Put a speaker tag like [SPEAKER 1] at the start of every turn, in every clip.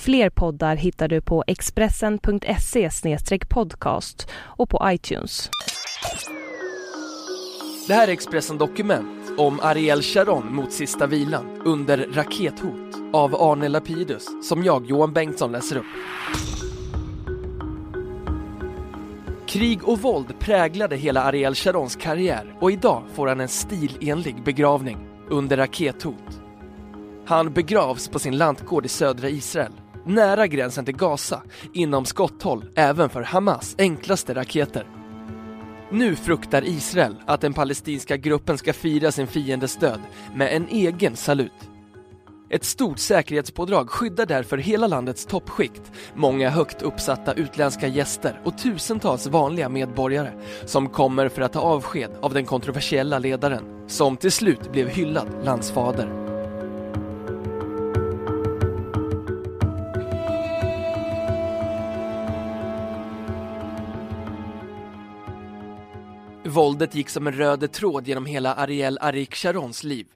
[SPEAKER 1] Fler poddar hittar du på expressen.se podcast och på iTunes.
[SPEAKER 2] Det här är Expressen Dokument om Ariel Sharon mot sista vilan under rakethot av Arne Lapidus som jag, Johan Bengtsson, läser upp. Krig och våld präglade hela Ariel Sharons karriär och idag får han en stilenlig begravning under rakethot. Han begravs på sin lantgård i södra Israel, nära gränsen till Gaza, inom skotthåll även för Hamas enklaste raketer. Nu fruktar Israel att den palestinska gruppen ska fira sin fiendes död med en egen salut. Ett stort säkerhetspådrag skyddar därför hela landets toppskikt, många högt uppsatta utländska gäster och tusentals vanliga medborgare som kommer för att ta avsked av den kontroversiella ledaren, som till slut blev hyllad landsfader. Våldet gick som en röd tråd genom hela Ariel Arik Sharons liv.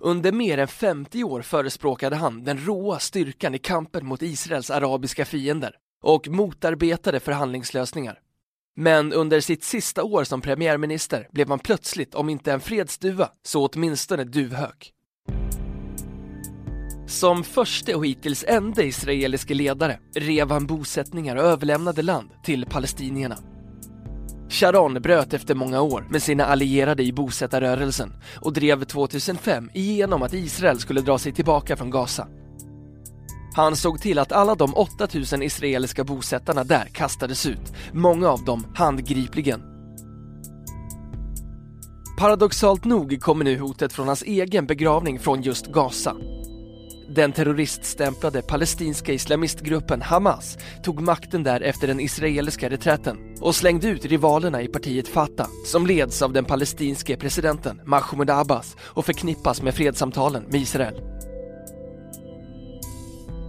[SPEAKER 2] Under mer än 50 år förespråkade han den råa styrkan i kampen mot Israels arabiska fiender och motarbetade förhandlingslösningar. Men under sitt sista år som premiärminister blev han plötsligt, om inte en fredsduva, så åtminstone duvhök. Som första och hittills enda israeliske ledare rev han bosättningar och överlämnade land till palestinierna. Sharon bröt efter många år med sina allierade i bosättarrörelsen och drev 2005 igenom att Israel skulle dra sig tillbaka från Gaza. Han såg till att alla de 8000 israeliska bosättarna där kastades ut, många av dem handgripligen. Paradoxalt nog kommer nu hotet från hans egen begravning från just Gaza. Den terroriststämplade palestinska islamistgruppen Hamas tog makten där efter den israeliska reträtten och slängde ut rivalerna i partiet Fatah som leds av den palestinske presidenten Mahmoud Abbas och förknippas med fredssamtalen med Israel.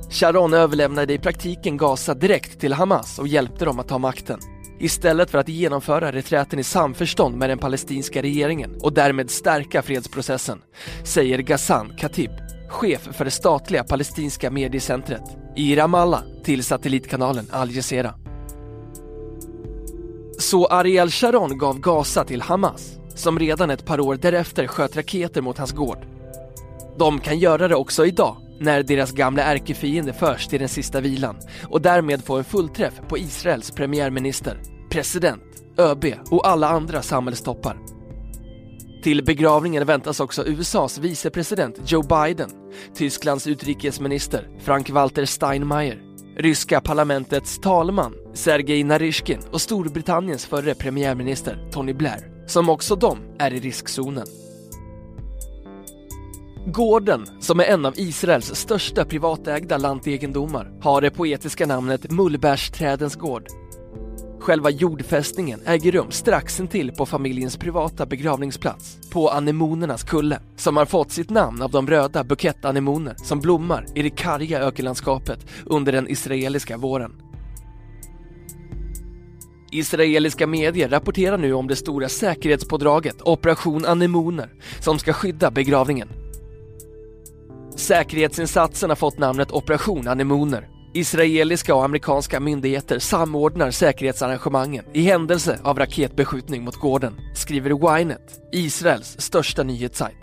[SPEAKER 2] Sharon överlämnade i praktiken Gaza direkt till Hamas och hjälpte dem att ta makten. Istället för att genomföra reträten i samförstånd med den palestinska regeringen och därmed stärka fredsprocessen, säger Ghassan Khatib, chef för det statliga palestinska mediecentret i Ramallah till satellitkanalen Al Jazeera. Så Ariel Sharon gav Gaza till Hamas, som redan ett par år därefter sköt raketer mot hans gård. De kan göra det också idag, när deras gamla ärkefiende förs till den sista vilan och därmed får en fullträff på Israels premiärminister, president, ÖB och alla andra samhällstoppar. Till begravningen väntas också USAs vicepresident Joe Biden, Tysklands utrikesminister Frank-Walter Steinmeier, ryska parlamentets talman Sergej Naryshkin och Storbritanniens förre premiärminister Tony Blair, som också de är i riskzonen. Gården, som är en av Israels största privatägda lantegendomar, har det poetiska namnet Mullbärsträdens gård Själva jordfästningen äger rum strax intill på familjens privata begravningsplats på anemonernas kulle som har fått sitt namn av de röda bukettanemoner som blommar i det karga ökenlandskapet under den israeliska våren. Israeliska medier rapporterar nu om det stora säkerhetspådraget Operation Anemoner som ska skydda begravningen. Säkerhetsinsatsen har fått namnet Operation Anemoner Israeliska och amerikanska myndigheter samordnar säkerhetsarrangemangen i händelse av raketbeskjutning mot gården, skriver Ynet, Israels största nyhetssajt.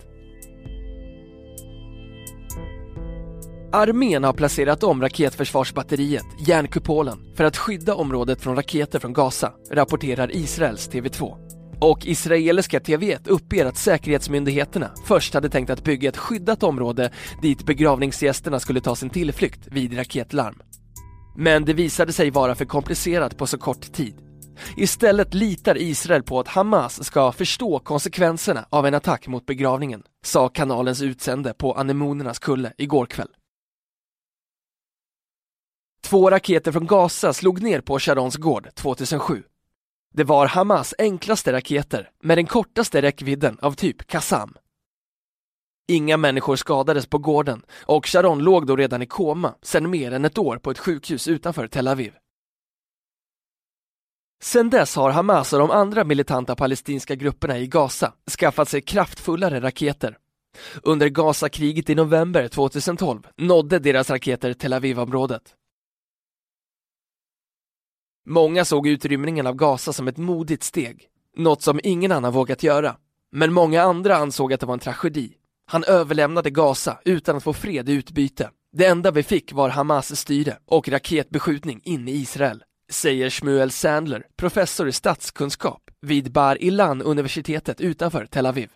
[SPEAKER 2] Armén har placerat om raketförsvarsbatteriet, järnkupolen, för att skydda området från raketer från Gaza, rapporterar Israels TV2. Och israeliska TV1 uppger att säkerhetsmyndigheterna först hade tänkt att bygga ett skyddat område dit begravningsgästerna skulle ta sin tillflykt vid raketlarm. Men det visade sig vara för komplicerat på så kort tid. Istället litar Israel på att Hamas ska förstå konsekvenserna av en attack mot begravningen, sa kanalens utsände på anemonernas kulle igår kväll. Två raketer från Gaza slog ner på Sharons gård 2007 det var Hamas enklaste raketer med den kortaste räckvidden av typ Qassam. Inga människor skadades på gården och Sharon låg då redan i koma sedan mer än ett år på ett sjukhus utanför Tel Aviv. Sedan dess har Hamas och de andra militanta palestinska grupperna i Gaza skaffat sig kraftfullare raketer. Under Gazakriget i november 2012 nådde deras raketer Tel Aviv-området. Många såg utrymningen av Gaza som ett modigt steg, något som ingen annan vågat göra. Men många andra ansåg att det var en tragedi. Han överlämnade Gaza utan att få fred i utbyte. Det enda vi fick var Hamas styre och raketbeskjutning in i Israel, säger Shmuel Sandler, professor i statskunskap vid Bar Ilan-universitetet utanför Tel Aviv.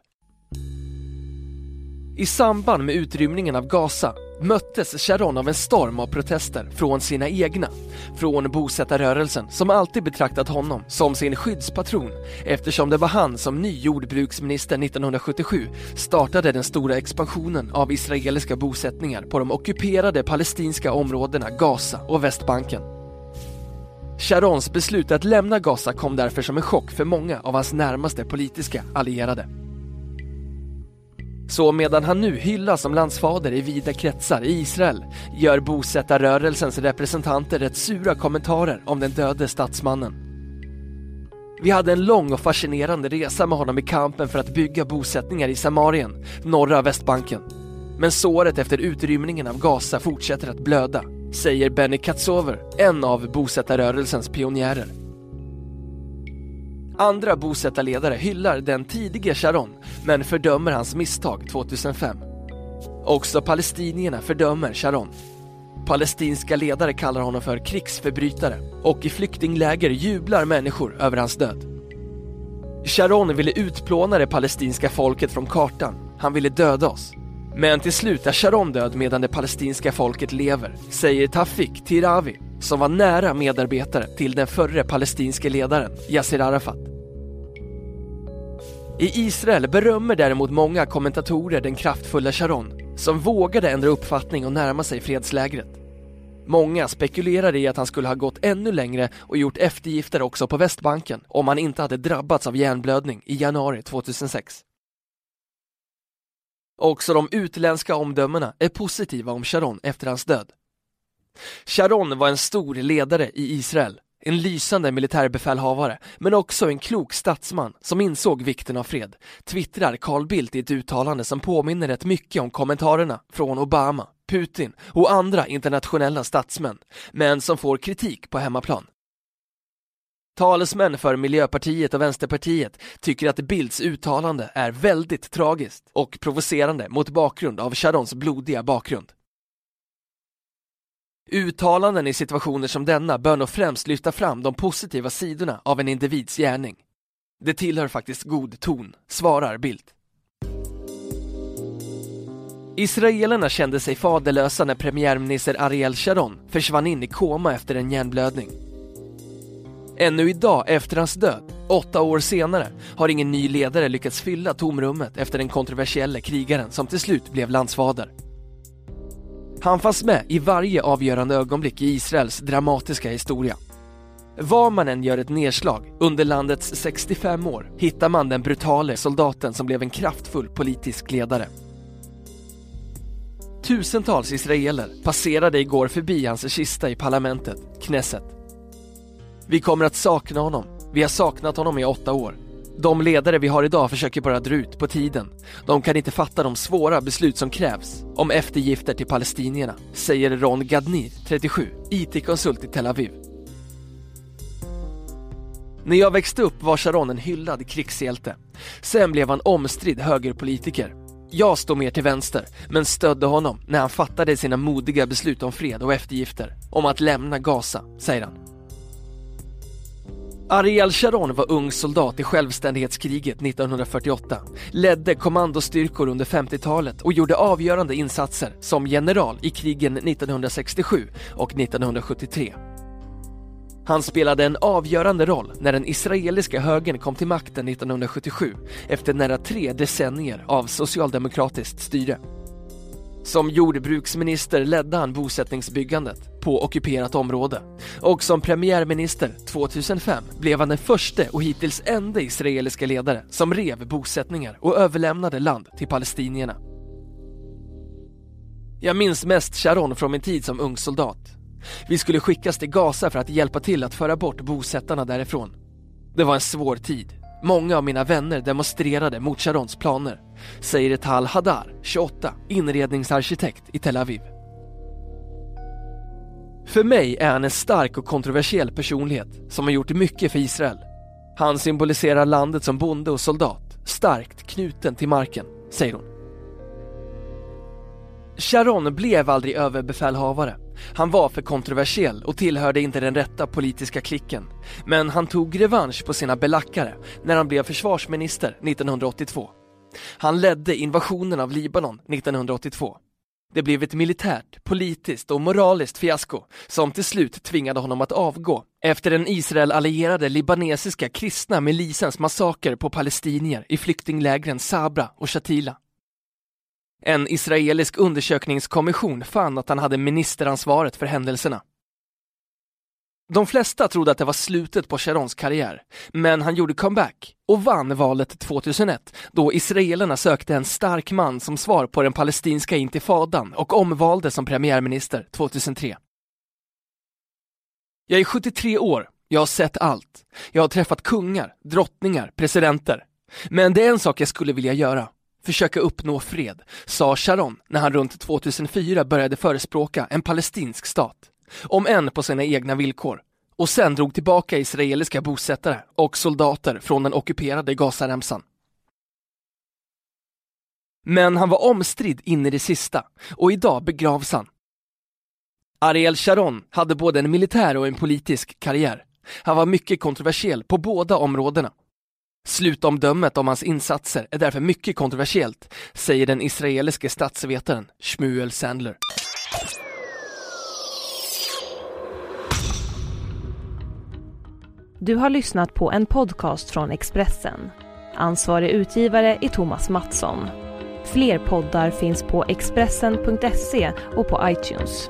[SPEAKER 2] I samband med utrymningen av Gaza möttes Sharon av en storm av protester från sina egna, från bosättarrörelsen som alltid betraktat honom som sin skyddspatron eftersom det var han som ny jordbruksminister 1977 startade den stora expansionen av israeliska bosättningar på de ockuperade palestinska områdena Gaza och Västbanken. Sharons beslut att lämna Gaza kom därför som en chock för många av hans närmaste politiska allierade. Så medan han nu hyllas som landsfader i vida kretsar i Israel gör bosättarrörelsens representanter rätt sura kommentarer om den döde statsmannen. Vi hade en lång och fascinerande resa med honom i kampen för att bygga bosättningar i Samarien, norra Västbanken. Men såret efter utrymningen av Gaza fortsätter att blöda, säger Benny Katsover, en av bosättarrörelsens pionjärer. Andra bosättarledare hyllar den tidige Sharon men fördömer hans misstag 2005. Också palestinierna fördömer Sharon. Palestinska ledare kallar honom för krigsförbrytare och i flyktingläger jublar människor över hans död. Sharon ville utplåna det palestinska folket från kartan. Han ville döda oss. Men till slut är Sharon död medan det palestinska folket lever, säger Tafik Tiravi, som var nära medarbetare till den förre palestinske ledaren Yasser Arafat. I Israel berömmer däremot många kommentatorer den kraftfulla Sharon, som vågade ändra uppfattning och närma sig fredslägret. Många spekulerar i att han skulle ha gått ännu längre och gjort eftergifter också på Västbanken om han inte hade drabbats av hjärnblödning i januari 2006. Också de utländska omdömena är positiva om Sharon efter hans död. Sharon var en stor ledare i Israel, en lysande militärbefälhavare, men också en klok statsman som insåg vikten av fred, twittrar Carl Bildt i ett uttalande som påminner rätt mycket om kommentarerna från Obama, Putin och andra internationella statsmän, men som får kritik på hemmaplan. Talesmän för Miljöpartiet och Vänsterpartiet tycker att Bildts uttalande är väldigt tragiskt och provocerande mot bakgrund av Sharons blodiga bakgrund. Uttalanden i situationer som denna bör nog främst lyfta fram de positiva sidorna av en individs gärning. Det tillhör faktiskt god ton, svarar Bildt. Israelerna kände sig faderlösa när premiärminister Ariel Sharon försvann in i koma efter en hjärnblödning. Ännu idag, efter hans död, åtta år senare, har ingen ny ledare lyckats fylla tomrummet efter den kontroversiella krigaren som till slut blev landsfader. Han fanns med i varje avgörande ögonblick i Israels dramatiska historia. Var man än gör ett nedslag under landets 65 år hittar man den brutale soldaten som blev en kraftfull politisk ledare. Tusentals israeler passerade igår förbi hans kista i parlamentet, Knesset. Vi kommer att sakna honom. Vi har saknat honom i åtta år. De ledare vi har idag försöker bara dra ut på tiden. De kan inte fatta de svåra beslut som krävs om eftergifter till palestinierna, säger Ron Gadnir, 37, IT-konsult i Tel Aviv. När jag växte upp var Sharon en hyllad krigshjälte. Sen blev han omstridd högerpolitiker. Jag stod mer till vänster, men stödde honom när han fattade sina modiga beslut om fred och eftergifter, om att lämna Gaza, säger han. Ariel Sharon var ung soldat i självständighetskriget 1948, ledde kommandostyrkor under 50-talet och gjorde avgörande insatser som general i krigen 1967 och 1973. Han spelade en avgörande roll när den israeliska högern kom till makten 1977 efter nära tre decennier av socialdemokratiskt styre. Som jordbruksminister ledde han bosättningsbyggandet på ockuperat område och som premiärminister 2005 blev han den första och hittills enda israeliska ledare som rev bosättningar och överlämnade land till palestinierna. Jag minns mest Sharon från min tid som ung soldat. Vi skulle skickas till Gaza för att hjälpa till att föra bort bosättarna därifrån. Det var en svår tid. Många av mina vänner demonstrerade mot Sharons planer, säger Tal Hadar, 28, inredningsarkitekt i Tel Aviv. För mig är han en stark och kontroversiell personlighet som har gjort mycket för Israel. Han symboliserar landet som bonde och soldat, starkt knuten till marken, säger hon. Sharon blev aldrig överbefälhavare. Han var för kontroversiell och tillhörde inte den rätta politiska klicken. Men han tog revansch på sina belackare när han blev försvarsminister 1982. Han ledde invasionen av Libanon 1982. Det blev ett militärt, politiskt och moraliskt fiasko som till slut tvingade honom att avgå efter den Israel-allierade libanesiska kristna milisens massaker på palestinier i flyktinglägren Sabra och Shatila. En israelisk undersökningskommission fann att han hade ministeransvaret för händelserna. De flesta trodde att det var slutet på Sharons karriär, men han gjorde comeback och vann valet 2001 då israelerna sökte en stark man som svar på den palestinska intifadan och omvalde som premiärminister 2003. Jag är 73 år, jag har sett allt. Jag har träffat kungar, drottningar, presidenter. Men det är en sak jag skulle vilja göra försöka uppnå fred, sa Sharon när han runt 2004 började förespråka en palestinsk stat, om än på sina egna villkor, och sen drog tillbaka israeliska bosättare och soldater från den ockuperade Gazaremsan. Men han var omstridd in i det sista och idag begravs han. Ariel Sharon hade både en militär och en politisk karriär. Han var mycket kontroversiell på båda områdena. Slutomdömet om hans insatser är därför mycket kontroversiellt, säger den israeliske statsvetaren Shmuel Sandler.
[SPEAKER 1] Du har lyssnat på en podcast från Expressen. Ansvarig utgivare är Thomas Mattsson. Fler poddar finns på Expressen.se och på iTunes.